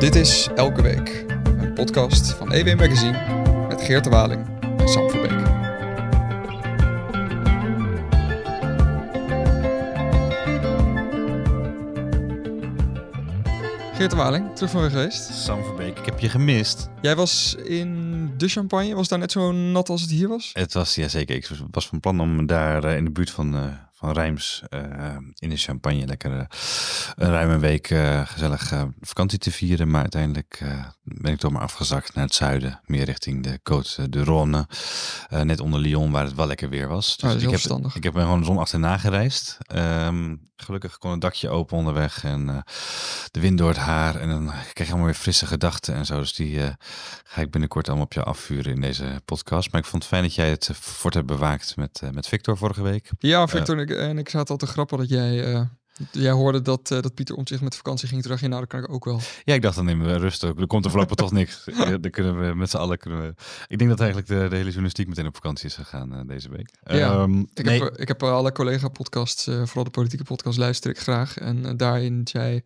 Dit is Elke Week, een podcast van EW Magazine met Geert de Waling en Sam Verbeek. Geert de Waling, terug van weer geweest. Sam Verbeek, ik heb je gemist. Jij was in de Champagne, was daar net zo nat als het hier was? Het was, ja zeker, ik was van plan om daar eh, in de buurt van, uh, van Rijms uh, in de Champagne lekker uh, een ruime week gezellig vakantie te vieren. Maar uiteindelijk ben ik toch maar afgezakt naar het zuiden, meer richting de Côte de Rhône. net onder Lyon, waar het wel lekker weer was. Dus oh, ik, heb, ik heb me gewoon de zon achterna gereisd. Um, gelukkig kon het dakje open onderweg en de wind door het haar. En dan krijg je allemaal weer frisse gedachten en zo. Dus die ga ik binnenkort allemaal op je afvuren in deze podcast. Maar ik vond het fijn dat jij het fort hebt bewaakt met, met Victor vorige week. Ja, Victor en ik zaten al te grappen dat jij... Uh, jij hoorde dat, uh, dat Pieter Omtzigt met vakantie ging. Toen dacht je, nou, dat kan ik ook wel. Ja, ik dacht dan nemen we rustig. Er komt er voorlopig toch niks. Dan kunnen we met z'n allen kunnen we... Ik denk dat eigenlijk de, de hele journalistiek meteen op vakantie is gegaan uh, deze week. Ja, um, ik, nee. heb, ik heb alle collega-podcasts, vooral de politieke podcast, luister ik graag. En daarin zei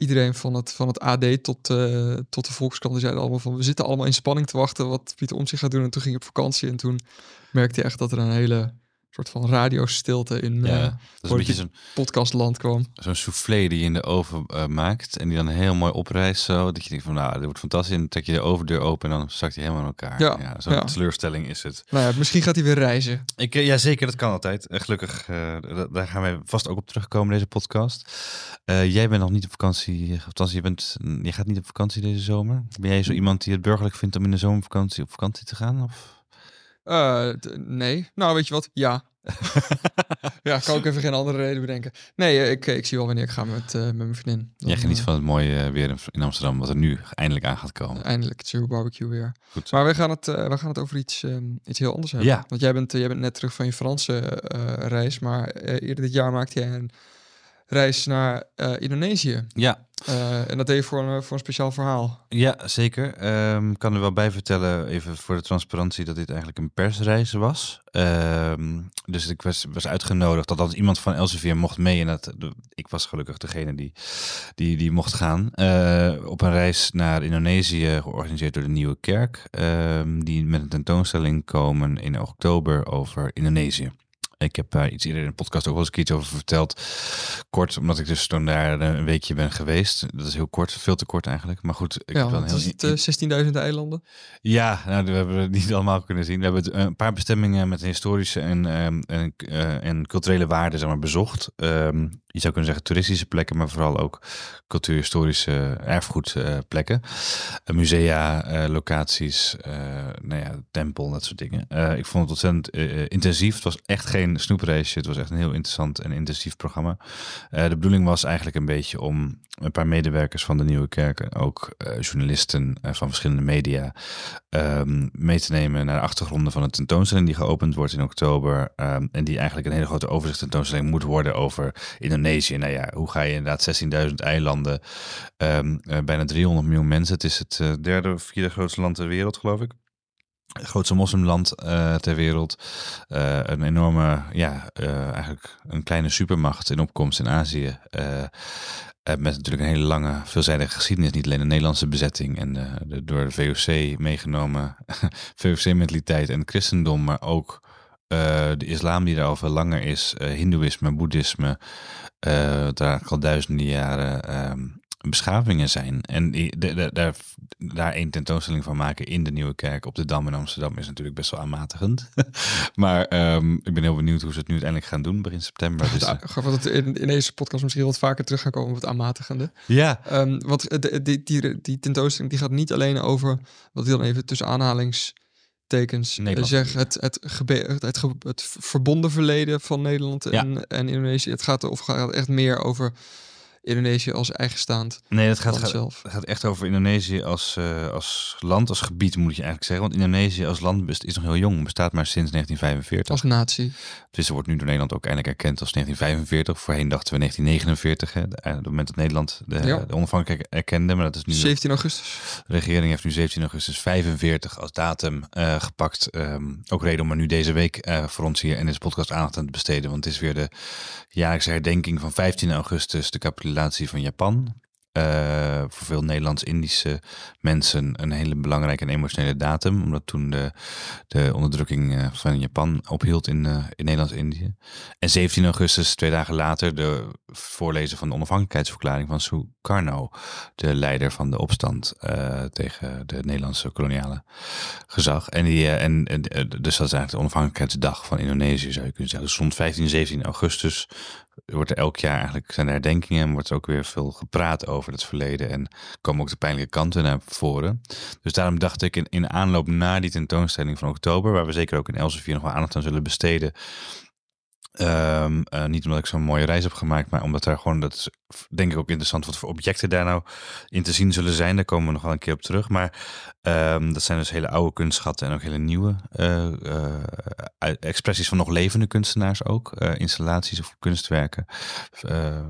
iedereen van het, van het AD tot, uh, tot de Volkskrant, die zeiden allemaal van we zitten allemaal in spanning te wachten wat Pieter Omtzigt gaat doen. En toen ging hij op vakantie en toen merkte je echt dat er een hele soort van radiostilte in ja, uh, dat een beetje zo'n podcastland kwam. Zo'n soufflé die je in de oven uh, maakt en die dan heel mooi oprijst zo. Dat je denkt van nou, dit wordt fantastisch. En dan trek je de overdeur open en dan zakt hij helemaal in elkaar. Ja, ja zo'n ja. teleurstelling is het. Nou ja, misschien gaat hij weer reizen. Ik, ja, zeker, dat kan altijd. gelukkig, daar gaan we vast ook op terugkomen, deze podcast. jij bent nog niet op vakantie, althans, je, bent, je gaat niet op vakantie deze zomer. Ben jij zo iemand die het burgerlijk vindt om in de zomervakantie op vakantie te gaan? Of? Uh, nee. Nou, weet je wat? Ja. ja, kan ook even geen andere reden bedenken. Nee, eh, ik, ik zie wel wanneer ik ga met, uh, met mijn vriendin. Dan, Jij geniet uh, van het mooie weer in Amsterdam, wat er nu eindelijk aan gaat komen. Eindelijk, het Barbecue weer. Goed. Maar we gaan het, we gaan het over iets, um, iets heel anders hebben. Ja. Want jij bent, jij bent net terug van je Franse reis, maar eerder dit jaar maakte jij een reis naar Indonesië. Ja. Uh, en dat deed je voor een, voor een speciaal verhaal. Ja, zeker. Um, kan er wel bij vertellen, even voor de transparantie, dat dit eigenlijk een persreis was. Um, dus ik was, was uitgenodigd dat, iemand van Elsevier mocht mee. En dat, ik was gelukkig degene die, die, die mocht gaan. Uh, op een reis naar Indonesië, georganiseerd door de Nieuwe Kerk. Um, die met een tentoonstelling komen in oktober over Indonesië. Ik heb iets eerder in de podcast ook wel eens iets over verteld. Kort, omdat ik dus toen daar een weekje ben geweest. Dat is heel kort, veel te kort eigenlijk. Maar goed, ik ja, heb heel... het uh, 16.000 eilanden? Ja, nou, we hebben het niet allemaal kunnen zien. We hebben een paar bestemmingen met historische en, um, en, uh, en culturele waarden zeg maar, bezocht. Um, je zou kunnen zeggen toeristische plekken, maar vooral ook cultuurhistorische erfgoedplekken. Musea, locaties, nou ja, tempel, dat soort dingen. ik vond het ontzettend intensief. Het was echt geen snoepreisje. Het was echt een heel interessant en intensief programma. de bedoeling was eigenlijk een beetje om een paar medewerkers van de Nieuwe Kerk en ook journalisten van verschillende media um, mee te nemen naar de achtergronden van een tentoonstelling die geopend wordt in oktober. Um, en die eigenlijk een hele grote overzicht tentoonstelling moet worden over in Indonesië. Nou ja, hoe ga je inderdaad 16.000 eilanden, uh, bijna 300 miljoen mensen. Het is het derde of vierde grootste land ter wereld, geloof ik. Het grootste moslimland uh, ter wereld. een enorme, ja, eigenlijk een kleine supermacht in opkomst in Azië. met natuurlijk een hele lange, veelzijdige geschiedenis. Niet alleen de Nederlandse bezetting en de door de VOC meegenomen VOC-mentaliteit en christendom, maar ook de islam die daar al veel langer is, hindoeïsme, boeddhisme, daar al duizenden jaren um, beschavingen zijn. En die, de, de, daar, daar één tentoonstelling van maken in de Nieuwe Kerk op de Dam in Amsterdam is natuurlijk best wel aanmatigend. maar um, ik ben heel benieuwd hoe ze het nu uiteindelijk gaan doen begin september. Dus, ja, ga het in, in, deze podcast misschien wat vaker terug gaan komen op het aanmatigende. Ja. Um, want die, die, die, die tentoonstelling die gaat niet alleen over, wat wil dan even tussen aanhalings tekens uh, zeg het, het, het, verbonden verleden van Nederland en, ja. en Indonesië. Het gaat, of gaat echt meer over Indonesië als eigenstaand. Nee, het gaat, gaat, gaat, echt over Indonesië als, uh, als land, als gebied moet je eigenlijk zeggen. Want Indonesië als land is nog heel jong, bestaat maar sinds 1945. Als natie. Dus er wordt nu door Nederland ook eindelijk erkend als 1945. Voorheen dachten we 1949, hè, op het moment dat Nederland de, ja. de onafhankelijkheid erkende. Maar dat is nu 17 augustus. De regering heeft nu 17 augustus 45 als datum uh, gepakt. Um, ook reden om er nu deze week uh, voor ons hier in deze podcast aandacht aan te besteden. Want het is weer de jaarlijkse herdenking van 15 augustus, de van Japan. uh, voor veel Nederlands-Indische mensen een hele belangrijke en emotionele datum. Omdat toen de, de onderdrukking uh, van Japan ophield in, uh, in Nederlands-Indië. En 17 augustus, twee dagen later, de voorlezen van de onafhankelijkheidsverklaring van Sukarno. De leider van de opstand tegen de Nederlandse koloniale gezag. En, die, en, dus dat is eigenlijk de onafhankelijkheidsdag van Indonesië, zou je kunnen zeggen. Dus rond 15, 17 augustus wordt er elk jaar eigenlijk zijn er herdenkingen en wordt er ook weer veel gepraat over het verleden en komen ook de pijnlijke kanten naar voren. Dus daarom dacht ik in, in aanloop naar die tentoonstelling van oktober, waar we zeker ook in Elsevier nog wel aandacht aan zullen besteden, Um, uh, niet omdat ik zo'n mooie reis heb gemaakt, maar omdat daar gewoon, dat is denk ik ook interessant wat voor objecten daar nou in te zien zullen zijn. Daar komen we nog wel een keer op terug. Maar um, dat zijn dus hele oude kunstschatten en ook hele nieuwe uh, uh, expressies van nog levende kunstenaars ook. installaties of kunstwerken,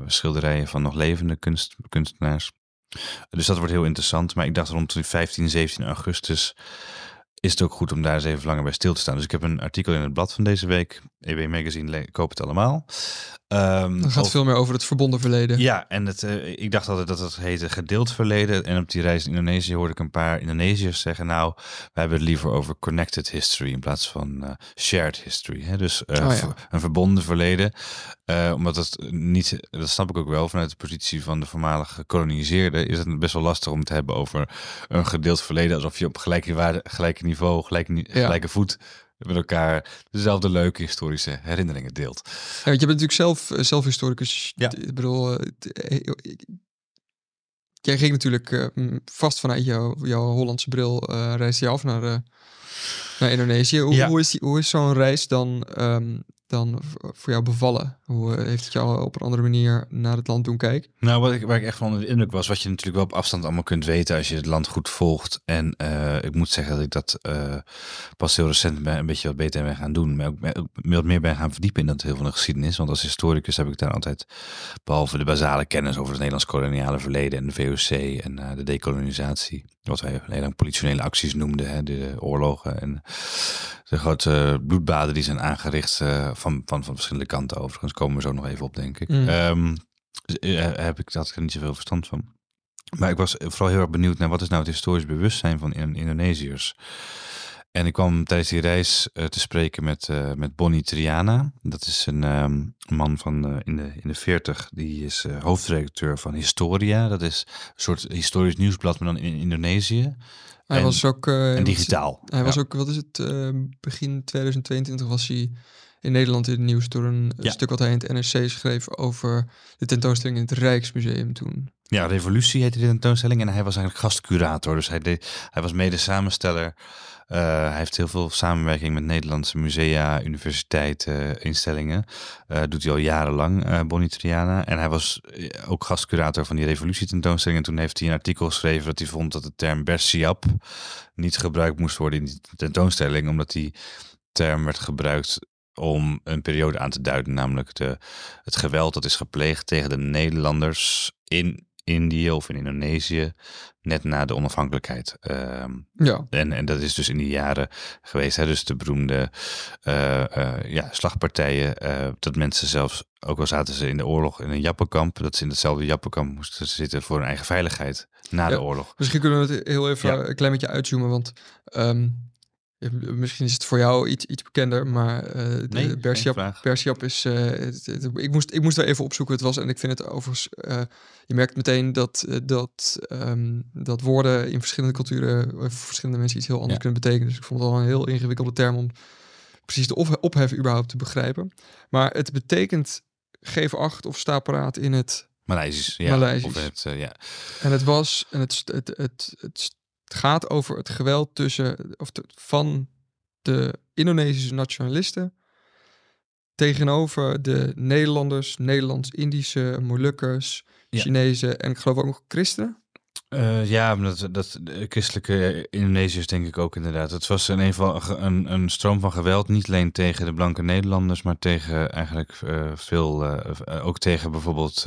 schilderijen van nog levende kunst, kunstenaars. Dus dat wordt heel interessant. Maar ik dacht rond 15, 17 augustus is het ook goed om daar eens even langer bij stil te staan. Dus ik heb een artikel in het blad van deze week, EW Magazine, koop het allemaal. Um, dan gaat veel meer over het verbonden verleden. Ja, en het, uh, ik dacht altijd dat het heette gedeeld verleden. En op die reis in Indonesië hoorde ik een paar Indonesiërs zeggen... nou, wij hebben het liever over connected history in plaats van uh, shared history. Hè? Dus uh, oh, ja. een verbonden verleden. omdat het niet, dat snap ik ook wel, vanuit de positie van de voormalige gekoloniseerden... is het best wel lastig om te hebben over een gedeeld verleden... alsof je op gelijke, waarde, gelijke niveau, gelijke, ja. gelijke voet met elkaar dezelfde leuke historische herinneringen deelt. Ja, want je bent natuurlijk zelf, eh, zelf historicus. Ja. Ik bedoel, eh, jij ging natuurlijk uh, vast vanuit jouw, jouw Hollandse bril uh, reis je af naar, naar Indonesië. Hoe, ja. hoe is, die, hoe is zo'n reis dan um, dan voor jou bevallen? Hoe eh, heeft het jou op een andere manier naar het land doen kijken? Nou, wat ik, waar ik echt van de indruk was, wat je natuurlijk wel op afstand allemaal kunt weten als je het land goed volgt. En uh, ik moet zeggen dat ik dat uh, pas heel recent ben, een beetje wat beter ben gaan doen. Maar ook, wat meer ben gaan verdiepen in dat heel van de geschiedenis. Want als historicus heb ik daar altijd, behalve de basale kennis over het Nederlands koloniale verleden en de VOC en de dekolonisatie, wat wij heel lang politionele acties noemden, hè, de oorlogen en de grote bloedbaden die zijn aangericht uh, van, van, van verschillende kanten overigens. Komen we zo nog even op, denk ik. Mm. Um, heb ik dat niet zoveel verstand van. Maar ik was vooral heel erg benieuwd naar wat is nou het historisch bewustzijn van Indonesiërs. En ik kwam tijdens die reis uh, te spreken met, uh, met Bonnie Triana. Dat is een um, man van uh, in, de, in de 40. Die is hoofdredacteur van Historia. Dat is een soort historisch nieuwsblad, maar dan in Indonesië. Hij en, was ook. en digitaal. Hij was ook, wat is het? begin 2022 was hij in Nederland in het nieuws door een ja. stuk wat hij in het NRC schreef over de tentoonstelling in het Rijksmuseum toen. Ja, Revolutie heette de tentoonstelling en hij was eigenlijk gastcurator. Dus hij, deed, hij was mede samensteller. Uh, hij heeft heel veel samenwerking met Nederlandse musea, universiteiten, instellingen. Uh, doet hij al jarenlang, uh, Bonnie Triana. En hij was ook gastcurator van die revolutietentoonstelling. En toen heeft hij een artikel geschreven dat hij vond dat de term Bersiap niet gebruikt moest worden in die tentoonstelling. Omdat die term werd gebruikt om een periode aan te duiden, namelijk de, het geweld dat is gepleegd tegen de Nederlanders in Indië of in Indonesië, net na de onafhankelijkheid. Ehm, ja. En, en dat is dus in die jaren geweest. Hè? Dus de beroemde uh, uh, ja, slagpartijen, uh, dat mensen zelfs, ook al zaten ze in de oorlog in een jappenkamp, dat ze in hetzelfde jappenkamp moesten zitten voor hun eigen veiligheid na de oorlog. Misschien kunnen we het heel even een klein beetje uitzoomen, want um, Misschien is het voor jou iets, iets bekender, maar uh, nee, Bersiap, is. Uh, ik, moest, ik moest er even opzoeken. Het was en ik vind het overigens. Uh, je merkt meteen dat, dat, um, dat woorden in verschillende culturen voor verschillende mensen iets heel anders kunnen betekenen. Dus ik vond het al een heel ingewikkelde term om precies de opheffen überhaupt te begrijpen. Maar het betekent geef acht of sta paraat in het Maleisisch. Ja, Maleisisch. Of het, ja. En het was en het, het, het, het het gaat over het geweld tussen, of van de Indonesische nationalisten tegenover de Nederlanders, Nederlands-Indische, Molukkers, ja. Chinezen en ik geloof ook nog christenen. Uh, ja, dat, dat de christelijke Indonesiërs denk ik ook inderdaad. Het was in ieder geval een, een stroom van geweld, niet alleen tegen de blanke Nederlanders, maar tegen eigenlijk uh, veel, uh, ook tegen bijvoorbeeld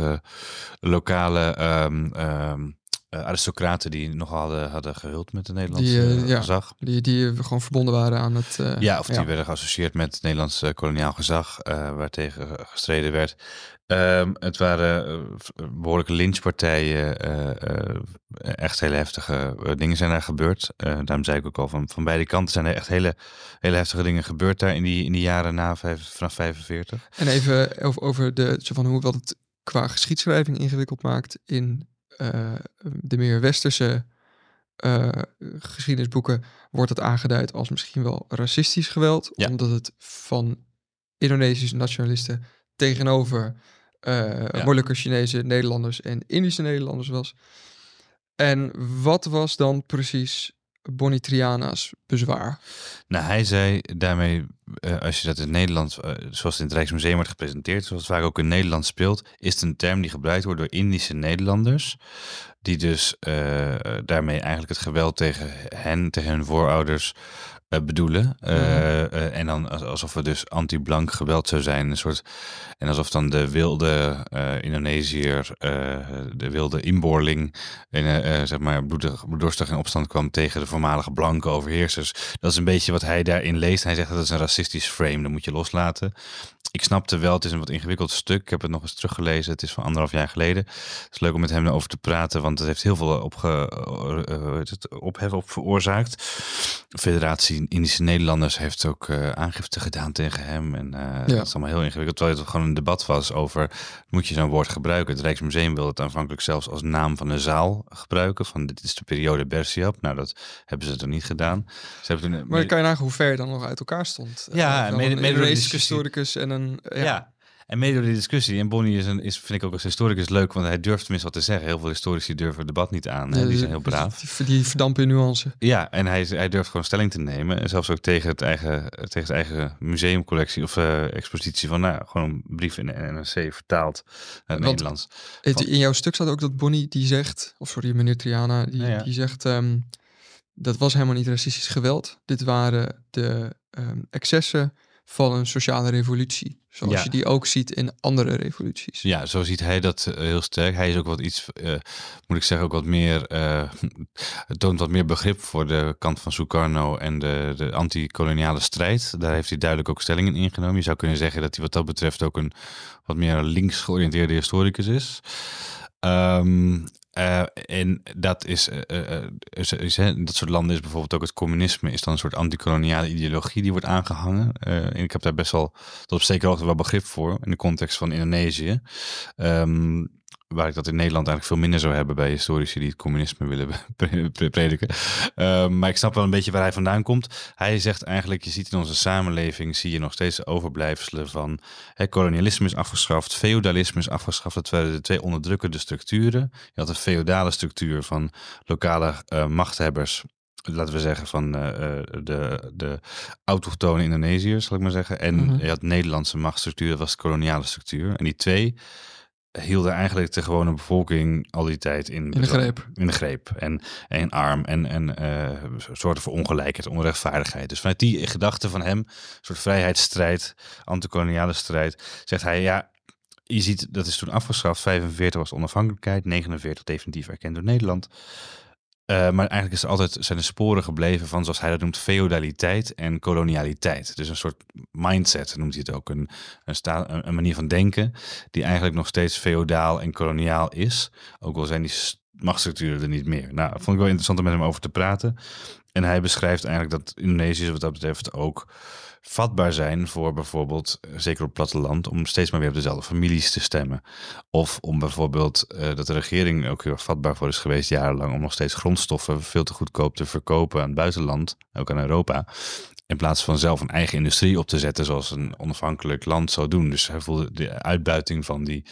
lokale um, um, aristocraten die nogal hadden, hadden gehuld met de Nederlandse Die, ja, gezag. Die, die gewoon verbonden waren aan het... ja, of die werden geassocieerd met het Nederlandse koloniaal gezag, waartegen gestreden werd. Ehm, het waren behoorlijke lynchpartijen, echt hele heftige dingen zijn daar gebeurd. daarom zei ik ook al, van, van beide kanten zijn er echt hele, hele heftige dingen gebeurd daar in die, in die jaren na vijf, vanaf 45. En even over, over de, zo van hoe wat het qua geschiedschrijving ingewikkeld maakt in uh, de meer westerse uh, geschiedenisboeken wordt het aangeduid als misschien wel racistisch geweld, ja. omdat het van Indonesische nationalisten tegenover uh, ja. Molukker Chinese Nederlanders en Indische Nederlanders was. En wat was dan precies Bonnie Triana's bezwaar? Nou, hij zei daarmee, uh, als je dat in Nederland, uh, zoals het in het Rijksmuseum wordt gepresenteerd, zoals vaak ook in Nederland speelt, is het een term die gebruikt wordt door Indische Nederlanders, die dus uh, daarmee eigenlijk het geweld tegen hen, tegen hun voorouders, uh, bedoelen. Uh, uh, en dan alsof het dus anti-blank geweld zou zijn. Een soort, en alsof dan de wilde Indonesiër, de wilde inboorling, in, zeg maar bloedig, bloeddorstig in opstand kwam tegen de voormalige blanke overheersers. Dat is een beetje wat hij daarin leest. Hij zegt dat is een racistisch frame, dat moet je loslaten. Ik snapte wel, het is een wat ingewikkeld stuk. Ik heb het nog eens teruggelezen. Het is van anderhalf jaar geleden. Het is leuk om met hem over te praten, want het heeft heel veel opge, ophef op veroorzaakt. Federatie Indische Nederlanders heeft ook uh, aangifte gedaan tegen hem. En uh, ja. dat is allemaal heel ingewikkeld. Terwijl het gewoon een debat was over, moet je zo'n woord gebruiken? Het Rijksmuseum wilde het aanvankelijk zelfs als naam van een zaal gebruiken. Van dit is de periode Bersiap. Nou, dat hebben ze toen niet gedaan. Ze hebben toen, maar kan je nagaan hoe ver je dan nog uit elkaar stond. Ja, uh, mede, een historicus en een... Ja. ja. En mede door die discussie. En Bonnie is, een, is, vind ik ook als historicus leuk, want hij durft tenminste wat te zeggen. Heel veel historici durven het debat niet aan. Ja, die zijn heel braaf. Die, die verdampen in nuance. Ja, en hij, hij durft gewoon stelling te nemen. En zelfs ook tegen, het eigen, tegen zijn eigen museumcollectie of uh, expositie van, nou, gewoon een brief in de NRC vertaald naar het Nederlands. In jouw stuk staat ook dat Bonnie die zegt, of sorry, meneer Triana, die, ja, ja. die zegt, um, dat was helemaal niet racistisch geweld. Dit waren de um, excessen van een sociale revolutie. Zoals Ja. je die ook ziet in andere revoluties. Ja, zo ziet hij dat eh, heel sterk. Hij is ook wat iets, eh, moet ik zeggen, ook wat meer, het toont wat meer begrip voor de kant van Sukarno en de, de anti-koloniale strijd. Daar heeft hij duidelijk ook stellingen in ingenomen. Je zou kunnen zeggen dat hij wat dat betreft ook een wat meer links georiënteerde historicus is. Ehm, eh, en dat is, eh, is, hè, dat soort landen is bijvoorbeeld ook het communisme, is dan een soort antikoloniale ideologie die wordt aangehangen. Eh, en ik heb daar best wel tot op zekere hoogte wel begrip voor in de context van Indonesië. Ehm, waar ik dat in Nederland eigenlijk veel minder zou hebben bij historici die het communisme willen pre- pre- prediken. Ehm, maar ik snap wel een beetje waar hij vandaan komt. Hij zegt eigenlijk, je ziet in onze samenleving, zie je nog steeds overblijfselen van hè, kolonialisme is afgeschaft, feudalisme is afgeschaft. Dat waren de twee onderdrukkende structuren. Je had een feudale structuur van lokale eh, machthebbers laten we zeggen, van uh, de, de autochtone Indonesiërs, zal ik maar zeggen. En Mhm. je had Nederlandse machtsstructuur, dat was de koloniale structuur. En die twee hielden eigenlijk de gewone bevolking al die tijd in, In de greep. In de greep. En, en arm en, en eh soorten voor ongelijkheid, onrechtvaardigheid. Dus vanuit die gedachte van hem, een soort vrijheidsstrijd, antikoloniale strijd, zegt hij ja. Je ziet, dat is toen afgeschaft. 45 was onafhankelijkheid, 49 definitief erkend door Nederland. Uh, maar eigenlijk is er altijd zijn er sporen gebleven van, zoals hij dat noemt, feodaliteit en kolonialiteit. Dus een soort mindset noemt hij het ook. Een, een, een, manier van denken die eigenlijk nog steeds feodaal en koloniaal is. Ook al zijn die machtsstructuren er niet meer. Nou, vond ik wel interessant om met hem over te praten. En hij beschrijft eigenlijk dat Indonesiërs wat dat betreft ook vatbaar zijn voor bijvoorbeeld, eh, zeker op platteland, om steeds maar weer op dezelfde families te stemmen. Of om bijvoorbeeld eh, dat de regering ook heel erg vatbaar voor is geweest jarenlang om nog steeds grondstoffen veel te goedkoop te verkopen aan het buitenland, ook aan Europa. In plaats van zelf een eigen industrie op te zetten zoals een onafhankelijk land zou doen. Dus hij voelde de uitbuiting van, die,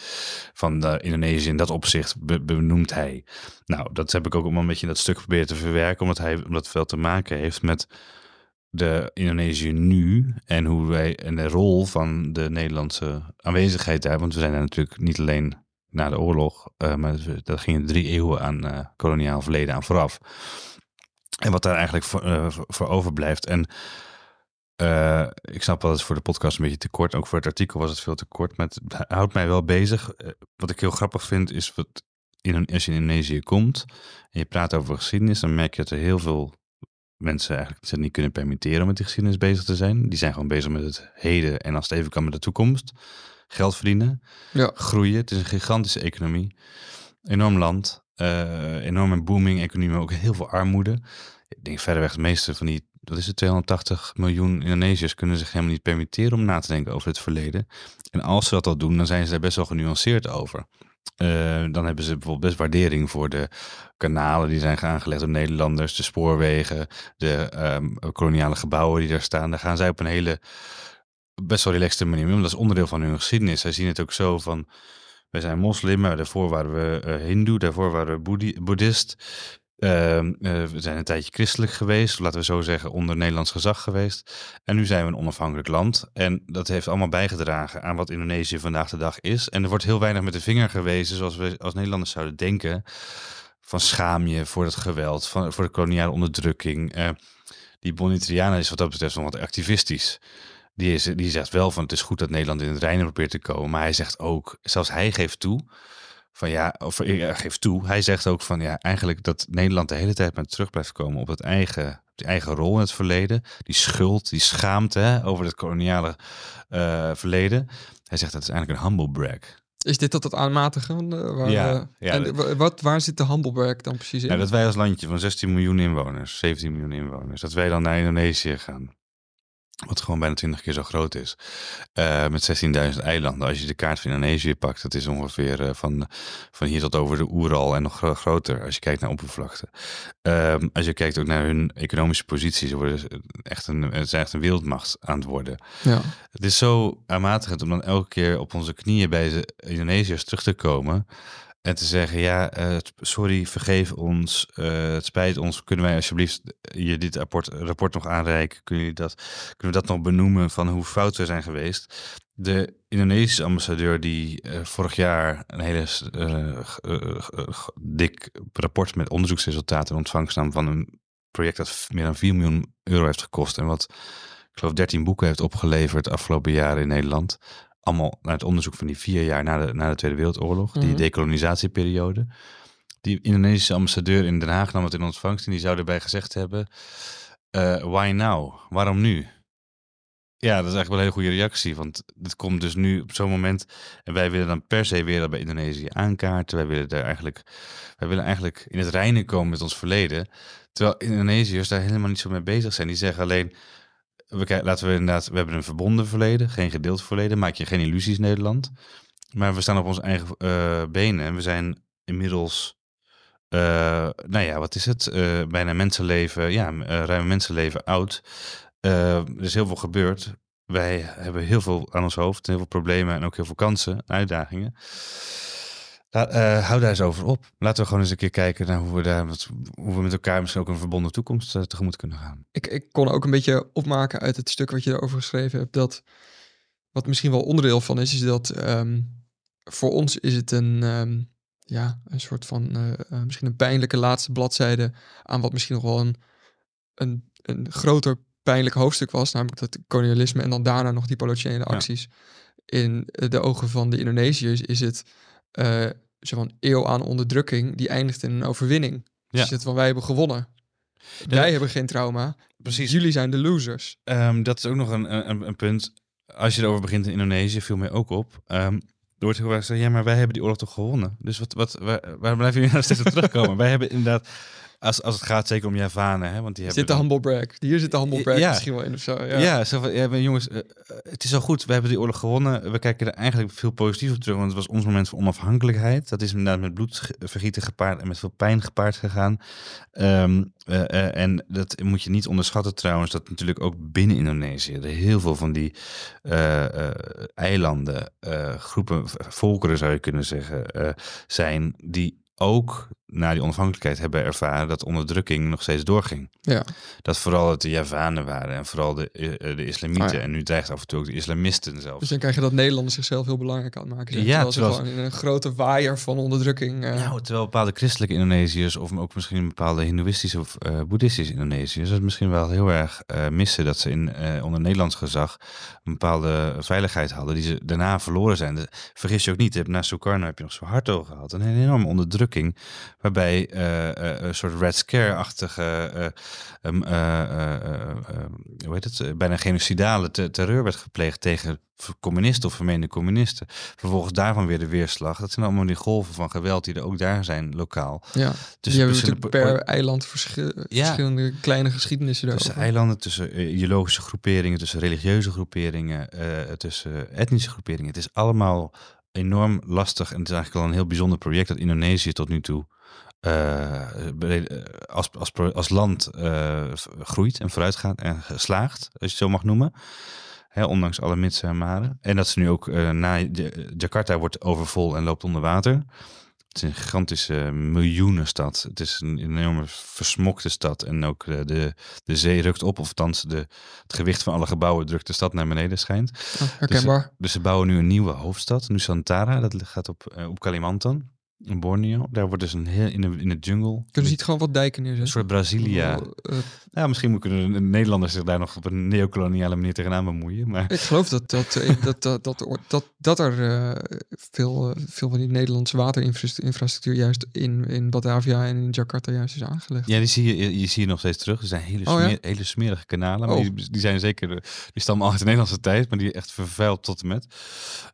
van Indonesië in dat opzicht be- benoemt hij. Nou, dat heb ik ook een beetje in dat stuk proberen te verwerken, omdat, hij, omdat het veel te maken heeft met de Indonesië nu en hoe wij en de rol van de Nederlandse aanwezigheid daar. Want we zijn daar natuurlijk niet alleen na de oorlog, uh, maar dat ging drie eeuwen aan uh, koloniaal verleden aan vooraf. En wat daar eigenlijk voor, voor overblijft. En ik snap dat het voor de podcast een beetje te kort. Ook voor het artikel was het veel te kort. Maar het houdt mij wel bezig. Wat ik heel grappig vind is wat in, als je in Indonesië komt en je praat over geschiedenis, dan merk je dat er heel veel mensen eigenlijk zich niet kunnen permitteren om met die geschiedenis bezig te zijn. Die zijn gewoon bezig met het heden en als het even kan met de toekomst. Geld verdienen, Ja. groeien. Het is een gigantische economie. Enorm land, eh enorme booming economie, maar ook heel veel armoede. Ik denk verreweg het meeste van die, wat is het, 280 miljoen Indonesiërs kunnen zich helemaal niet permitteren om na te denken over het verleden. En als ze dat al doen, dan zijn ze daar best wel genuanceerd over. Eh, dan hebben ze bijvoorbeeld best waardering voor de kanalen die zijn aangelegd door Nederlanders, de spoorwegen, de ehm, koloniale gebouwen die daar staan. Daar gaan zij op een hele best wel relaxte manier mee, dat is onderdeel van hun geschiedenis. Zij zien het ook zo van, wij zijn moslim, maar daarvoor waren we eh, hindoe, daarvoor waren we boeddhi- boeddhist. Ehm, eh, we zijn een tijdje christelijk geweest, laten we zo zeggen, onder Nederlands gezag geweest. En nu zijn we een onafhankelijk land. En dat heeft allemaal bijgedragen aan wat Indonesië vandaag de dag is. En er wordt heel weinig met de vinger gewezen, zoals we als Nederlanders zouden denken. Van schaam je voor het geweld, van, voor de koloniale onderdrukking. Eh, die Bonitriana is wat dat betreft nog wat activistisch. Die, is, die zegt wel van het is goed dat Nederland in het reinen probeert te komen. Maar hij zegt ook, zelfs hij geeft toe, van ja, of hij geeft toe. Hij zegt ook van ja, eigenlijk dat Nederland de hele tijd maar terug blijft komen op het eigen, op die eigen rol in het verleden. Die schuld, die schaamte hè, over het koloniale eh, verleden. Hij zegt dat is eigenlijk een humble brag. Is dit dat het aanmatigen? eh, waar, Ja, eh, ja, en dat- wat, waar zit de Humbleberg dan precies in? Nou, dat wij als landje van 16 miljoen inwoners, 17 miljoen inwoners, dat wij dan naar Indonesië gaan. Wat gewoon bijna 20 keer zo groot is. eh, met 16.000 eilanden. Als je de kaart van Indonesië pakt, dat is ongeveer eh, van, van hier tot over de Oeral en nog gro- groter. Als je kijkt naar oppervlakte. Ehm, als je kijkt ook naar hun economische positie. Ze, worden echt een, ze zijn echt een wereldmacht aan het worden. ja. Het is zo aanmatigend om dan elke keer op onze knieën bij de Indonesiërs terug te komen. En te zeggen, ja, eh, sorry, vergeef ons, eh, het spijt ons. Kunnen wij alsjeblieft je dit rapport, rapport nog aanreiken? Kunnen, jullie dat, kunnen we dat nog benoemen van hoe fout we zijn geweest? De Indonesische ambassadeur die eh, vorig jaar een hele eh, eh, dik rapport met onderzoeksresultaten in ontvangst nam van een project dat meer dan 4 miljoen euro heeft gekost. En wat ik geloof 13 boeken heeft opgeleverd de afgelopen jaren in Nederland. Allemaal naar het onderzoek van die vier jaar na de, na de Tweede Wereldoorlog, die Mhm. decolonisatieperiode. Die Indonesische ambassadeur in Den Haag nam het in ontvangst en die zou erbij gezegd hebben: eh, Why now? Waarom nu? Ja, dat is eigenlijk wel een hele goede reactie, want het komt dus nu op zo'n moment en wij willen dan per se weer bij Indonesië aankaarten. Wij willen daar eigenlijk, wij willen eigenlijk in het reinen komen met ons verleden, terwijl Indonesiërs daar helemaal niet zo mee bezig zijn. Die zeggen alleen: we laten we inderdaad, we hebben een verbonden verleden, geen gedeeld verleden. Maak je geen illusies, Nederland. Maar we staan op onze eigen eh, benen en we zijn inmiddels, eh, nou ja, wat is het? Eh, bijna mensenleven, ja, ruim mensenleven oud. Er is heel veel gebeurd. Wij hebben heel veel aan ons hoofd, heel veel problemen en ook heel veel kansen, uitdagingen. Eh, hou daar eens over op. Laten we gewoon eens een keer kijken naar hoe we, daar, wat, hoe we met elkaar misschien ook een verbonden toekomst eh, tegemoet kunnen gaan. Ik, ik kon ook een beetje opmaken uit het stuk wat je daarover geschreven hebt, dat wat misschien wel onderdeel van is, is dat ehm, voor ons is het een, ehm, ja, een soort van, eh, misschien een pijnlijke laatste bladzijde aan wat misschien nog wel een, een, een groter pijnlijk hoofdstuk was, namelijk dat kolonialisme en dan daarna nog die politionele acties. In de ogen van de Indonesiërs is het eh zo van eeuw aan onderdrukking die eindigt in een overwinning. Dus Ja. het van wij hebben gewonnen. Ja. Wij hebben geen trauma. Precies. Jullie zijn de losers. Ehm, dat is ook nog een, een, een punt. Als je erover begint in Indonesië, viel mij ook op. Ehm, er wordt heel vaak gezegd, ja, maar wij hebben die oorlog toch gewonnen? Dus wat, wat, waar, waar blijven jullie nou steeds op terugkomen? wij hebben inderdaad, als, als het gaat zeker om Javanen, hè, want die Zit hebben... de humble brag. Hier zit de humble brag Ja. misschien wel in of zo. ja, Ja. zo van, ja, maar jongens, eh, eh, het is al goed. We hebben die oorlog gewonnen. We kijken er eigenlijk veel positief op terug, want het was ons moment van onafhankelijkheid. Dat is inderdaad met bloedvergieten gepaard en met veel pijn gepaard gegaan. Ehm, eh, en dat moet je niet onderschatten trouwens, dat natuurlijk ook binnen Indonesië er heel veel van die eilanden, groepen, volkeren zou je kunnen zeggen, zijn die ook na die onafhankelijkheid hebben ervaren dat onderdrukking nog steeds doorging. Ja. Dat vooral het de Javanen waren en vooral de, eh, de islamieten. Ah, ja. En nu dreigt af en toe ook de islamisten zelfs. Dus dan krijg je dat Nederlanders zichzelf heel belangrijk aan maken. Ja, terwijl ze gewoon in een grote waaier van onderdrukking... eh, Nou, terwijl bepaalde christelijke Indonesiërs of ook misschien bepaalde hindoeïstische of eh, boeddhistische Indonesiërs het misschien wel heel erg eh, missen dat ze in, eh, onder Nederlands gezag een bepaalde veiligheid hadden die ze daarna verloren zijn. De- vergis je ook niet, na Sukarno heb je nog Suharto gehad, een enorme onderdrukking waarbij eh, eh, een soort Red Scare-achtige, eh, ehm, eh, eh, eh, eh, hoe heet het, bijna genocidale te- terreur werd gepleegd tegen communisten of vermeende communisten. Vervolgens daarvan weer de weerslag. Dat zijn allemaal die golven van geweld die er ook daar zijn, lokaal. ja. Dus hebben verschillende natuurlijk per eiland verschil- Ja. verschillende kleine geschiedenissen Tussen daarover. eilanden, tussen ideologische groeperingen, tussen religieuze groeperingen, tussen etnische groeperingen. Het is allemaal enorm lastig en het is eigenlijk al een heel bijzonder project dat Indonesië tot nu toe eh, eh, als, als, als land eh, groeit en vooruitgaat en geslaagd, als je het zo mag noemen. Hè, ondanks alle mitsen en maren. En dat ze nu ook na Ja- Jakarta wordt overvol en loopt onder water. Het is een gigantische miljoenenstad. Het is een enorme versmokte stad. En ook de, de zee rukt op. Of althans, de, het gewicht van alle gebouwen drukt de stad naar beneden schijnt. Oh, herkenbaar. Dus ze bouwen nu een nieuwe hoofdstad, Nusantara. Dat gaat op, op Kalimantan, in Borneo. Daar wordt dus een heel in de, in de jungle. Kunnen ze niet gewoon wat dijken een neerzetten? soort Brasilia. Eh, Ja, misschien kunnen de Nederlanders zich daar nog op een neocoloniale manier tegenaan bemoeien. Maar ik geloof dat, dat, eh, dat, dat, dat, dat, dat er eh, veel, eh, veel van die Nederlandse waterinfrastructuur juist in, in Batavia en in Jakarta juist is aangelegd. ja, die zie je, je zie je nog steeds terug. Er zijn hele, Oh, ja? hele smerige kanalen. Maar Oh. die, die zijn zeker, eh, die stammen al uit de Nederlandse tijd. Maar die echt vervuild tot en met.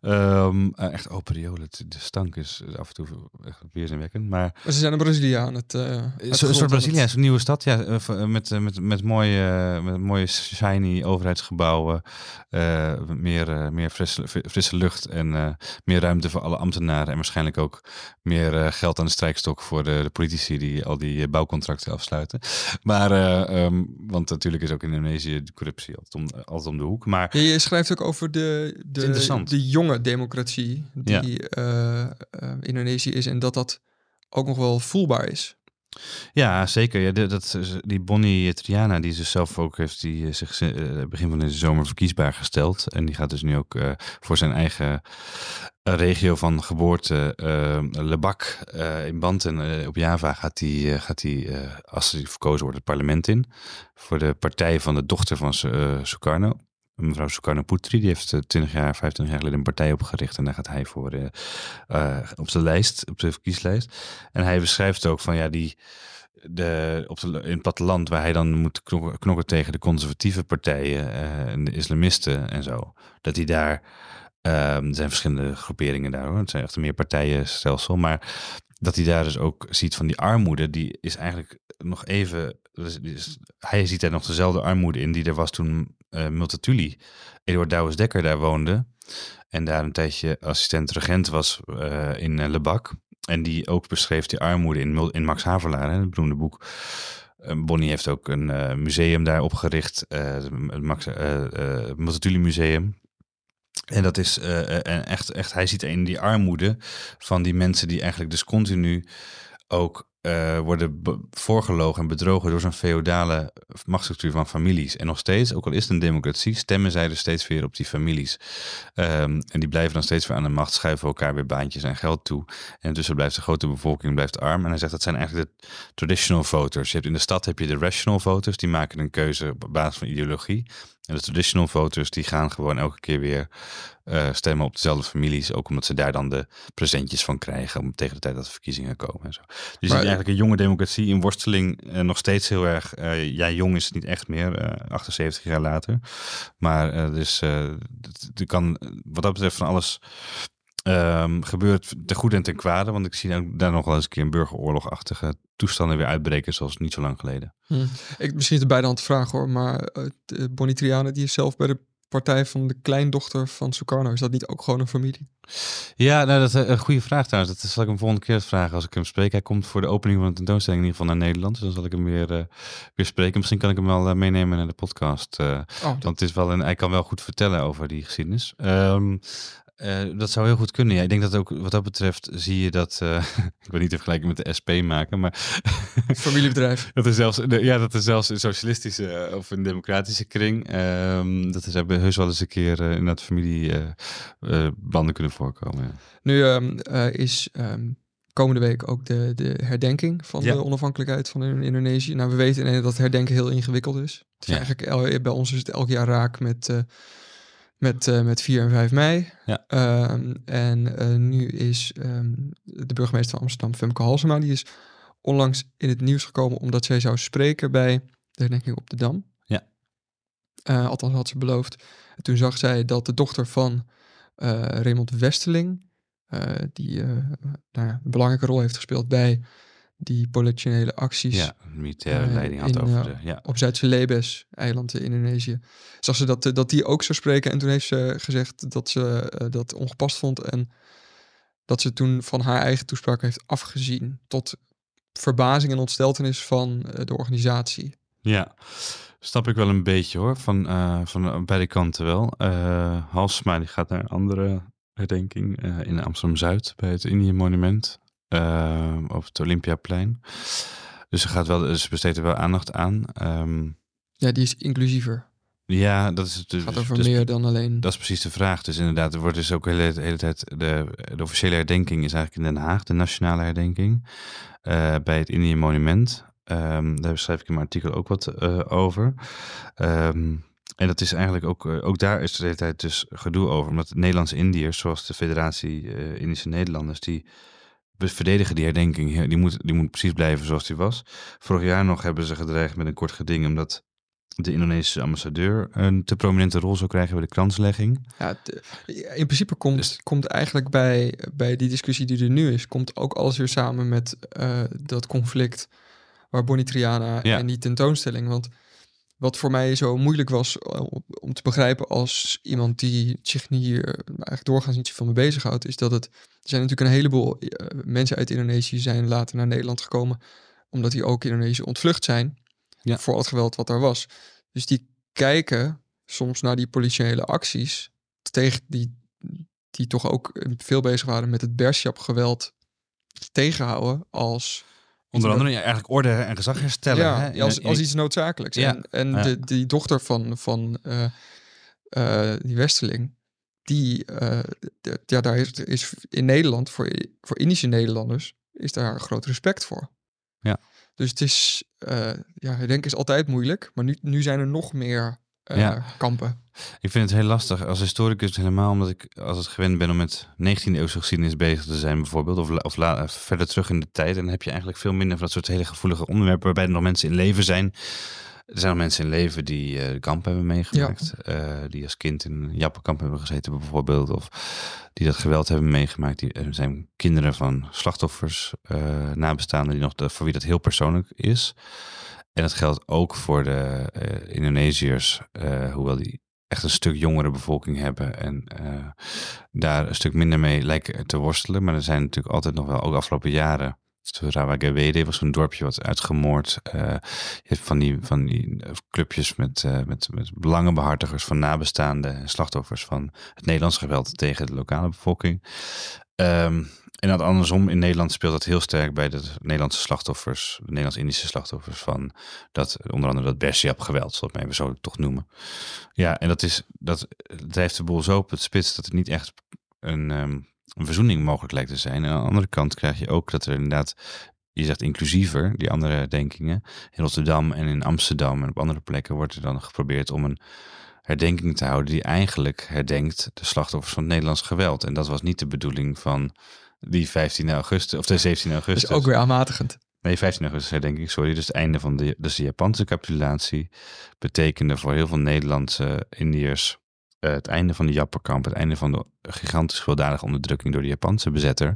Ehm, eh, echt open riolen. Het- De stank is af en toe echt weerzinwekkend. Maar Maar ze zijn in Brazilië aan het... de Een soort Brazilië, het- is een nieuwe stad, ja, eh, eh, met, met, met, mooie, met mooie shiny overheidsgebouwen, eh, meer, meer frisse, frisse lucht en meer ruimte voor alle ambtenaren en waarschijnlijk ook meer geld aan de strijkstok voor de, de politici die al die bouwcontracten afsluiten. Maar, eh, ehm, want natuurlijk is ook in Indonesië de corruptie altijd om, altijd om de hoek. Maar Ja, je schrijft ook over de, de, de jonge democratie die Indonesië is en dat dat ook nog wel voelbaar is. Ja, zeker. Ja, de- dat, die Bonnie Triana, die zichzelf ook heeft, die eh, zich eh, begin van deze zomer verkiesbaar gesteld. En die gaat dus nu ook eh, voor zijn eigen regio van geboorte, eh Lebak in Banten op Java, gaat die, gaat die als hij verkozen wordt, het parlement in. Voor de partij van de dochter van Su- Sukarno. Mevrouw Sukarno Putri, die heeft eh, 20 jaar, 25 jaar geleden een partij opgericht. En daar gaat hij voor eh, eh, op de lijst, op de verkieslijst. En hij beschrijft ook van ja, die de, op de, in het platteland waar hij dan moet knokken, tegen de conservatieve partijen eh, en de islamisten en zo. Dat hij daar, ehm, er zijn verschillende groeperingen daar hoor, het zijn echt een meerpartijenstelsel, maar dat hij daar dus ook ziet van die armoede, die is eigenlijk nog even, dus hij ziet daar nog dezelfde armoede in die er was toen eh Multatuli, Eduard Douwes Dekker daar woonde. En daar een tijdje assistent-regent was eh, in eh, Lebak. En die ook beschreef die armoede in, in Max Havelaar, hè, het beroemde boek. Bonnie heeft ook een museum daar opgericht, het Max Multatuli Museum. En dat is echt, echt, hij ziet in die armoede van die mensen die eigenlijk dus continu ook eh, worden voorgelogen en bedrogen door zo'n feodale machtsstructuur van families. En nog steeds, ook al is het een democratie, stemmen zij dus steeds weer op die families. Ehm, en die blijven dan steeds weer aan de macht, schuiven elkaar weer baantjes en geld toe. En intussen blijft de grote bevolking blijft arm. En hij zegt dat zijn eigenlijk de traditional voters. Je hebt in de stad heb je de rational voters, die maken een keuze op basis van ideologie. En de traditional voters die gaan gewoon elke keer weer eh, stemmen op dezelfde families. Ook omdat ze daar dan de presentjes van krijgen om tegen de tijd dat de verkiezingen komen en zo. Dus je ziet eigenlijk een jonge democratie in worsteling eh, nog steeds heel erg. eh, ja, jong is het niet echt meer, eh, 78 jaar later. Maar dus het- er kan wat dat betreft van alles ehm, gebeurt ten goede en ten kwade. Want ik zie ook daar nog wel eens een keer een burgeroorlogachtige toestanden weer uitbreken zoals niet zo lang geleden. Hm. Ik, misschien is het beide aan te vragen hoor, maar uh, Bonnie Triana die is zelf bij de partij van de kleindochter van Sukarno. Is dat niet ook gewoon een familie? Ja, nou, dat is een goede vraag trouwens. Dat zal ik hem volgende keer vragen als ik hem spreek. Hij komt voor de opening van de tentoonstelling in ieder geval naar Nederland. Dus dan zal ik hem weer, uh, weer spreken. Misschien kan ik hem wel meenemen naar de podcast. Oh, dat... Want het is wel een, hij kan wel goed vertellen over die geschiedenis. Um, Uh, dat zou heel goed kunnen. Ja, ik denk dat ook wat dat betreft zie je dat. Uh, ik wil niet de vergelijking met de SP maken, maar. Familiebedrijf. dat is zelfs, ja, dat is zelfs een socialistische of een democratische kring. Um, dat is hebben heus wel eens een keer uh, in dat familiebanden kunnen voorkomen. Ja. Nu um, is um, komende week ook de, de herdenking van de onafhankelijkheid van Indonesië. Nou, we weten dat herdenken heel ingewikkeld is. Het is ja. eigenlijk bij ons is het elk jaar raak met met, uh, met 4 en 5 mei. Ja. Uh, en uh, nu is um, de burgemeester van Amsterdam, Femke Halsema, die is onlangs in het nieuws gekomen omdat zij zou spreken bij de herdenking op de Dam. Ja. althans had ze beloofd. En toen zag zij dat de dochter van Raymond Westeling, die nou ja, een belangrijke rol heeft gespeeld bij die politionele acties. Ja, militaire uh, leiding had over de, ja. Op Zuidse Lebes, eiland in Indonesië. Zag ze dat, dat die ook zou spreken. En toen heeft ze gezegd dat ze uh, dat ongepast vond. En dat ze toen van haar eigen toespraak heeft afgezien. Tot verbazing en ontsteltenis van uh, de organisatie. Ja, snap ik wel een beetje hoor. Van, van beide kanten wel. Halsma die gaat naar een andere herdenking in Amsterdam-Zuid. Bij het Indië Monument uh, op het Olympiaplein. Dus ze gaat wel, ze besteedt er wel aandacht aan. Um, ja, die is inclusiever. Ja, dat is dus, gaat over dus, meer dan alleen. Dat is precies de vraag. Dus inderdaad, er wordt dus ook de hele, hele tijd de, de officiële herdenking is eigenlijk in Den Haag, de nationale herdenking, uh, bij het Indië Monument. Um, daar schrijf ik in mijn artikel ook wat uh, over. Um, en dat is eigenlijk ook, uh, ook daar is de hele tijd dus gedoe over. Omdat Nederlandse Indiërs, zoals de Federatie Indische Nederlanders, die we verdedigen die herdenking. Die moet, die moet precies blijven zoals die was. Vorig jaar nog hebben ze gedreigd met een kort geding omdat de Indonesische ambassadeur een te prominente rol zou krijgen bij de kranslegging. Ja, in principe komt, dus- komt eigenlijk bij, bij die discussie die er nu is, komt ook alles weer samen met uh, dat conflict waar Bonnie Triana en die tentoonstelling. Want wat voor mij zo moeilijk was eh, om te begrijpen als iemand die zich hier eigenlijk doorgaans niet zoveel mee bezighoudt, is dat het, er zijn natuurlijk een heleboel uh, mensen uit Indonesië zijn later naar Nederland gekomen, omdat die ook Indonesië ontvlucht zijn ja. voor het geweld wat daar was. Dus die kijken soms naar die politiële acties tegen die, die toch ook veel bezig waren met het Bershap geweld tegenhouden als Onder andere eigenlijk orde en gezag herstellen. Ja, hè? Als, als iets noodzakelijks. Ja. En, en de, die dochter van, van uh, uh, die Westeling, die, uh, de, ja, daar is, is in Nederland, voor, voor Indische Nederlanders, is daar groot respect voor. Ja. Dus het is, ja, ik denk is altijd moeilijk, maar nu, nu zijn er nog meer ja. kampen. Ik vind het heel lastig als historicus helemaal omdat ik als het gewend ben om met 19e eeuwse geschiedenis bezig te zijn bijvoorbeeld of, of la, verder terug in de tijd en dan heb je eigenlijk veel minder van dat soort hele gevoelige onderwerpen waarbij er nog mensen in leven zijn. Er zijn nog mensen in leven die uh, de kamp hebben meegemaakt. Uh, die als kind in een jappenkamp hebben gezeten bijvoorbeeld. Of die dat geweld hebben meegemaakt. Die, er zijn kinderen van slachtoffers, uh, nabestaanden, die nog de, voor wie dat heel persoonlijk is. En dat geldt ook voor de uh, Indonesiërs, uh, hoewel die echt een stuk jongere bevolking hebben en uh, daar een stuk minder mee lijken te worstelen. Maar er zijn natuurlijk altijd nog wel, ook afgelopen jaren, Rawagewede was een dorpje wat uitgemoord. Uh, van die, van die clubjes met, met, met belangenbehartigers van nabestaanden en slachtoffers van het Nederlands geweld tegen de lokale bevolking. Um, en dat andersom, in Nederland speelt dat heel sterk bij de Nederlandse slachtoffers, de Nederlands-Indische slachtoffers van dat, onder andere dat Bersiap geweld, zoals we even zo toch noemen. Ja, en dat is, dat drijft de boel zo op het spits dat het niet echt een, um, een verzoening mogelijk lijkt te zijn. En aan de andere kant krijg je ook dat er inderdaad, je zegt inclusiever, die andere denkingen, in Rotterdam en in Amsterdam en op andere plekken wordt er dan geprobeerd om een herdenking te houden die eigenlijk herdenkt de slachtoffers van het Nederlands geweld. En dat was niet de bedoeling van die 15 augustus, of de 17 augustus. is ook weer aanmatigend. Nee, 15 augustus denk ik, sorry. Dus het einde van de, dus de Japanse capitulatie betekende voor heel veel Nederlandse Indiërs uh, het einde van de Jappenkamp, het einde van de gigantische gewelddadige onderdrukking door de Japanse bezetter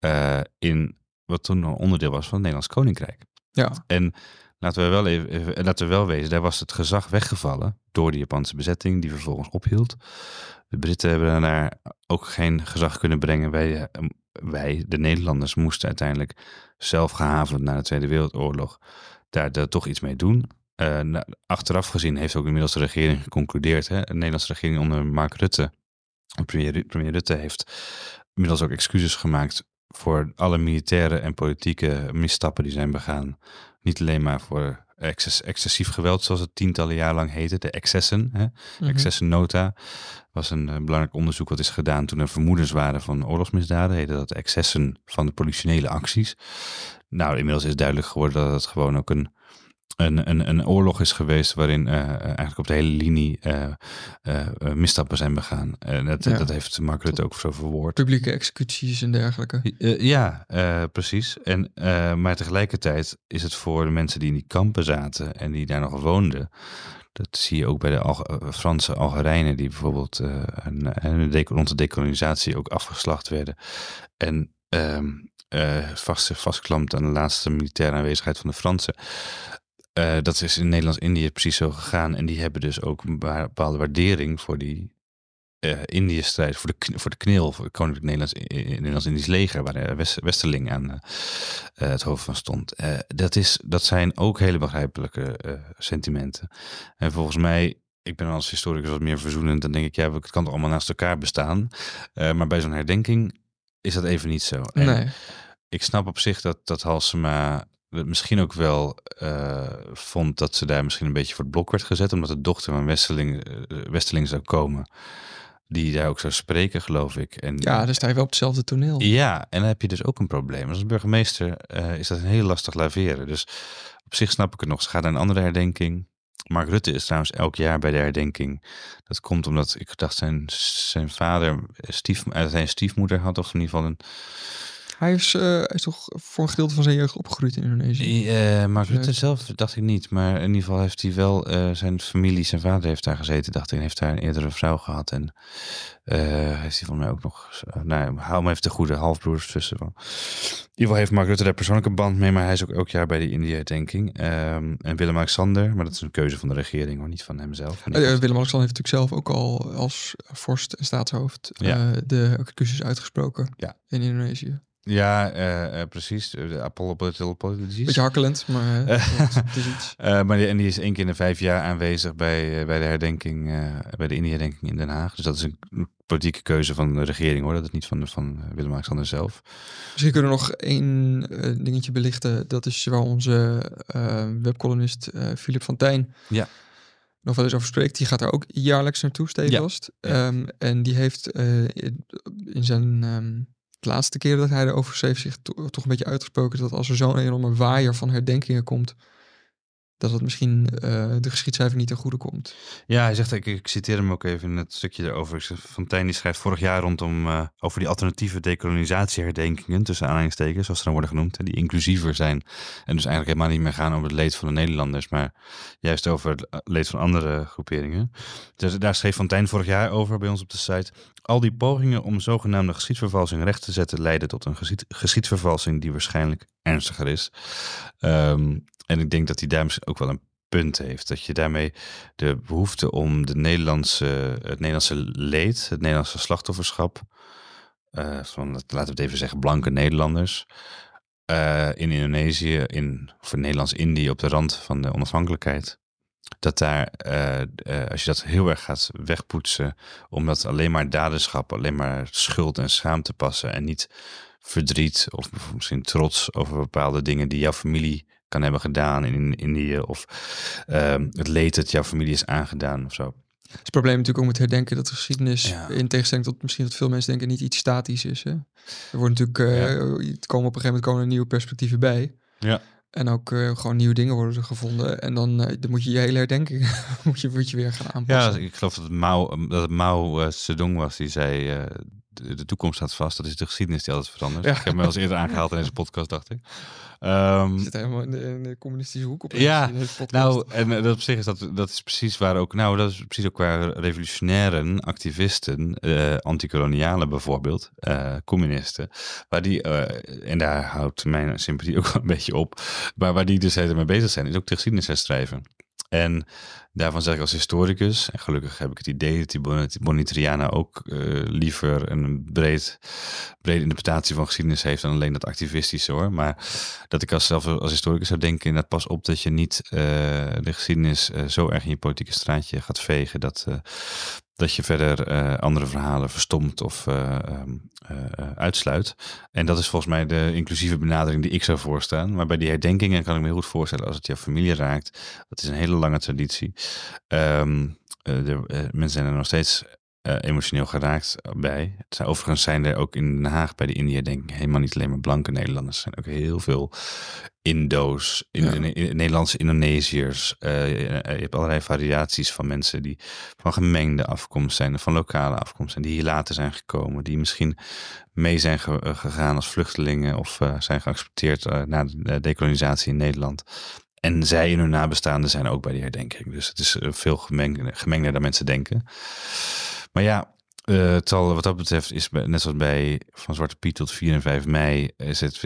uh, in wat toen een onderdeel was van het Nederlands Koninkrijk. Ja. En laten we wel even, even, laten we wel wezen, daar was het gezag weggevallen door de Japanse bezetting, die vervolgens ophield. De Britten hebben daar ook geen gezag kunnen brengen. Eh, wij, de Nederlanders, moesten uiteindelijk zelf gehavend na de Tweede Wereldoorlog daar, daar toch iets mee doen. Uh, achteraf gezien heeft ook inmiddels de regering geconcludeerd, hè, de Nederlandse regering onder Mark Rutte, Premier, premier Rutte heeft inmiddels ook excuses gemaakt voor alle militaire en politieke misstappen die zijn begaan. Niet alleen maar voor excess, excessief geweld, zoals het tientallen jaar lang heette, de excessen. Hè? Mhm. Excessennota was een eh, belangrijk onderzoek wat is gedaan toen er vermoedens waren van oorlogsmisdaden. Heette dat excessen van de politionele acties. Nou, inmiddels is duidelijk geworden dat het gewoon ook een een, een, een oorlog is geweest waarin uh, eigenlijk op de hele linie uh, uh, misstappen zijn begaan. En dat, Ja. dat heeft Mark Rutte ook zo verwoord. Publieke executies en dergelijke. Eh, ja, eh, precies. En, eh, maar tegelijkertijd is het voor de mensen die in die kampen zaten en die daar nog woonden. Dat zie je ook bij de Alge- eh, Franse Algerijnen, die bijvoorbeeld eh, een, een rond de decolonisatie ook afgeslacht werden. En ehm eh, vast, vastklampt aan de laatste militaire aanwezigheid van de Fransen. Eh, dat is in Nederlands-Indië precies zo gegaan. En die hebben dus ook een bepaalde waardering voor die eh Indië-strijd, voor de, voor de knil, voor het Koninklijk Nederlands, eh, Nederlands-Indisch leger, waar de West, Westerling aan eh, eh, het hoofd van stond. Eh, dat, is, dat zijn ook hele begrijpelijke eh, sentimenten. En volgens mij, ik ben als historicus wat meer verzoenend, dan denk ik, ja, het kan toch allemaal naast elkaar bestaan. Eh, maar bij zo'n herdenking is dat even niet zo. En Nee. ik snap op zich dat, dat Halsema misschien ook wel eh, vond dat ze daar misschien een beetje voor het blok werd gezet, omdat de dochter van eh, Westerling zou komen, die daar ook zou spreken, geloof ik. En, Ja, dan sta je wel op hetzelfde toneel. ja, en dan heb je dus ook een probleem. Als burgemeester eh, is dat een heel lastig laveren. Dus op zich snap ik het nog. Ze gaat naar een andere herdenking. Mark Rutte is trouwens elk jaar bij de herdenking. Dat komt omdat ik dacht zijn, zijn vader stief, uh, zijn stiefmoeder had, of in ieder geval een Hij is, eh, is toch voor een gedeelte van zijn jeugd opgegroeid in Indonesië. Eh, Mark Rutte zelf dacht ik niet. Maar in ieder geval heeft hij wel eh, zijn familie, zijn vader heeft daar gezeten, dacht ik. En heeft daar een eerdere vrouw gehad. En heeft hij van mij ook nog. Uh, nou, hou me even de goede halfbroers tussen. In ieder geval heeft Mark Rutte daar persoonlijke band mee. Maar hij is ook elk jaar bij de India-herdenking. Um, en Willem-Alexander, maar dat is een keuze van de regering, hoor, niet van hemzelf. Uh, Willem-Alexander heeft natuurlijk zelf ook al als vorst en staatshoofd Ja. uh, de excuses uitgesproken Ja. in Indonesië. Ja, uh, uh, precies. De Apollo Political Politics. Beetje hakkelend, maar het is iets. Maar die, en die is één keer in de vijf jaar aanwezig bij, bij de herdenking, bij de Indië-herdenking in Den Haag. Dus dat is een politieke keuze van de regering hoor. Dat is niet van, van Willem-Alexander zelf. Misschien kunnen we nog één dingetje belichten. Dat is waar onze webcolumnist Philip van Tijn ja. nog wel eens over spreekt. Die gaat daar ook jaarlijks naartoe, stevast. Ja. Ja. Um, en die heeft uh, in, in zijn... Um, de laatste keer dat hij erover schreef zich to toch een beetje uitgesproken dat als er zo'n enorme waaier van herdenkingen komt, dat het misschien uh, de geschiedschrijving niet ten goede komt. Ja, hij zegt, ik, ik citeer hem ook even in het stukje daarover. Fontijn die schrijft vorig jaar rondom uh, over die alternatieve decolonisatieherdenkingen, tussen aanhalingstekens, zoals ze dan worden genoemd, die inclusiever zijn. En dus eigenlijk helemaal niet meer gaan over het leed van de Nederlanders, maar juist over het leed van andere groeperingen. Dus daar schreef Fontijn vorig jaar over bij ons op de site. Al die pogingen om zogenaamde geschiedvervalsing recht te zetten leiden tot een geschied, die waarschijnlijk ernstiger is. Um, en ik denk dat hij daar misschien ook wel een punt heeft. Dat je daarmee de behoefte om de Nederlandse, het Nederlandse leed, het Nederlandse slachtofferschap, uh, van, laten we het even zeggen, blanke Nederlanders, uh, in Indonesië, in, of in Nederlands-Indië op de rand van de onafhankelijkheid. Dat daar, uh, als je dat heel erg gaat wegpoetsen, omdat alleen maar daderschap, alleen maar schuld en schaamte passen en niet verdriet of misschien trots over bepaalde dingen die jouw familie kan hebben gedaan in Indië of uh, het leed dat jouw familie is aangedaan of zo. Het probleem natuurlijk ook met herdenken dat de geschiedenis, ja. in tegenstelling tot misschien dat veel mensen denken, niet iets statisch is. Hè? Er wordt natuurlijk, uh, ja. het komen op een gegeven moment komen er nieuwe perspectieven bij. Ja. En ook uh, gewoon nieuwe dingen worden gevonden. En dan, uh, dan moet je je hele herdenking moet je, moet je weer gaan aanpassen. Ja, ik geloof dat het Mao, dat het Mao Zedong was die zei, de, toekomst staat vast. Dat is de geschiedenis die altijd verandert. Ja. Ik heb me al eens eerder aangehaald in deze podcast, dacht ik. Um, zit helemaal in de, in de, communistische hoek op. Ja, nou, en dat op zich is dat, dat is precies waar ook, nou, dat is precies ook waar revolutionairen, activisten, uh, antikolonialen bijvoorbeeld, uh, communisten, waar die, uh, en daar houdt mijn sympathie ook wel een beetje op, maar waar die dus helemaal mee bezig zijn, is ook de geschiedenis herschrijven. En daarvan zeg ik als historicus, en gelukkig heb ik het idee dat die Bonitriana ook uh, liever een breed, brede interpretatie van geschiedenis heeft dan alleen dat activistische hoor. Maar dat ik als zelf als historicus zou denken, dat pas op dat je niet uh, de geschiedenis uh, zo erg in je politieke straatje gaat vegen dat, dat je verder eh, andere verhalen verstomt of eh, ehm, eh, uitsluit. En dat is volgens mij de inclusieve benadering die ik zou voorstaan. Maar bij die herdenkingen kan ik me heel goed voorstellen als het jouw familie raakt. Dat is een hele lange traditie. Um, mensen zijn er nog steeds emotioneel geraakt bij. Het zijn, overigens zijn er ook in Den Haag bij de India denk ik helemaal niet alleen maar blanke Nederlanders. Er zijn ook heel veel Indo's, in, in, Nederlandse Indonesiërs. Uh, je hebt allerlei variaties van mensen die van gemengde afkomst zijn, van lokale afkomst zijn, die hier later zijn gekomen, die misschien mee zijn gegaan als vluchtelingen of uh, zijn geaccepteerd na de dekolonisatie in Nederland. En zij in hun nabestaanden zijn ook bij die herdenking. Dus het is veel gemengder, gemengder dan mensen denken. Maar ja, uh, het zal, wat dat betreft is net zoals bij van Zwarte Piet tot 4 en 5 mei is het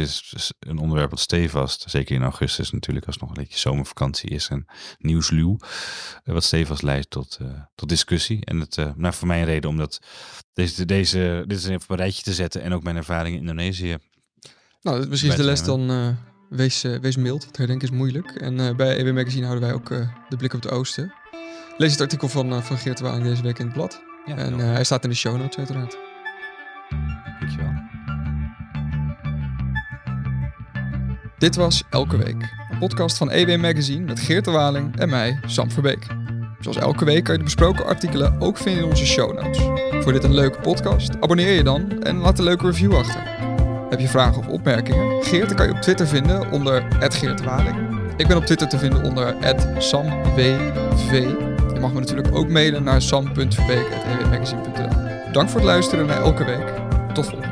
een onderwerp wat stevast. Zeker in augustus natuurlijk als het nog een beetje zomervakantie is en nieuwsluw. Uh, wat stevast leidt tot, uh, tot discussie. En het, nou, voor mij een reden om dat, deze, deze, dit even op een rijtje te zetten en ook mijn ervaring in Indonesië. Nou, misschien is de les dan wees, wees mild. Het herdenken is moeilijk. En bij EW Magazine houden wij ook de blik op het oosten. Lees het artikel van, van Geert Waling deze week in het blad. Ja, en uh, hij staat in de show notes uiteraard. Dankjewel. Dit was Elke Week, een podcast van EW Magazine met Geert de Waling en mij, Sam Verbeek. Zoals elke week kan je de besproken artikelen ook vinden in onze show notes. Voor dit een leuke podcast, abonneer je dan en laat een leuke review achter. Heb je vragen of opmerkingen? Geert kan je op Twitter vinden onder Geert Waling. Ik ben op Twitter te vinden onder SamWV mag me natuurlijk ook mailen naar sam.verbeek.ewmagazine.nl. Dank voor het luisteren naar elke week. Tot volgende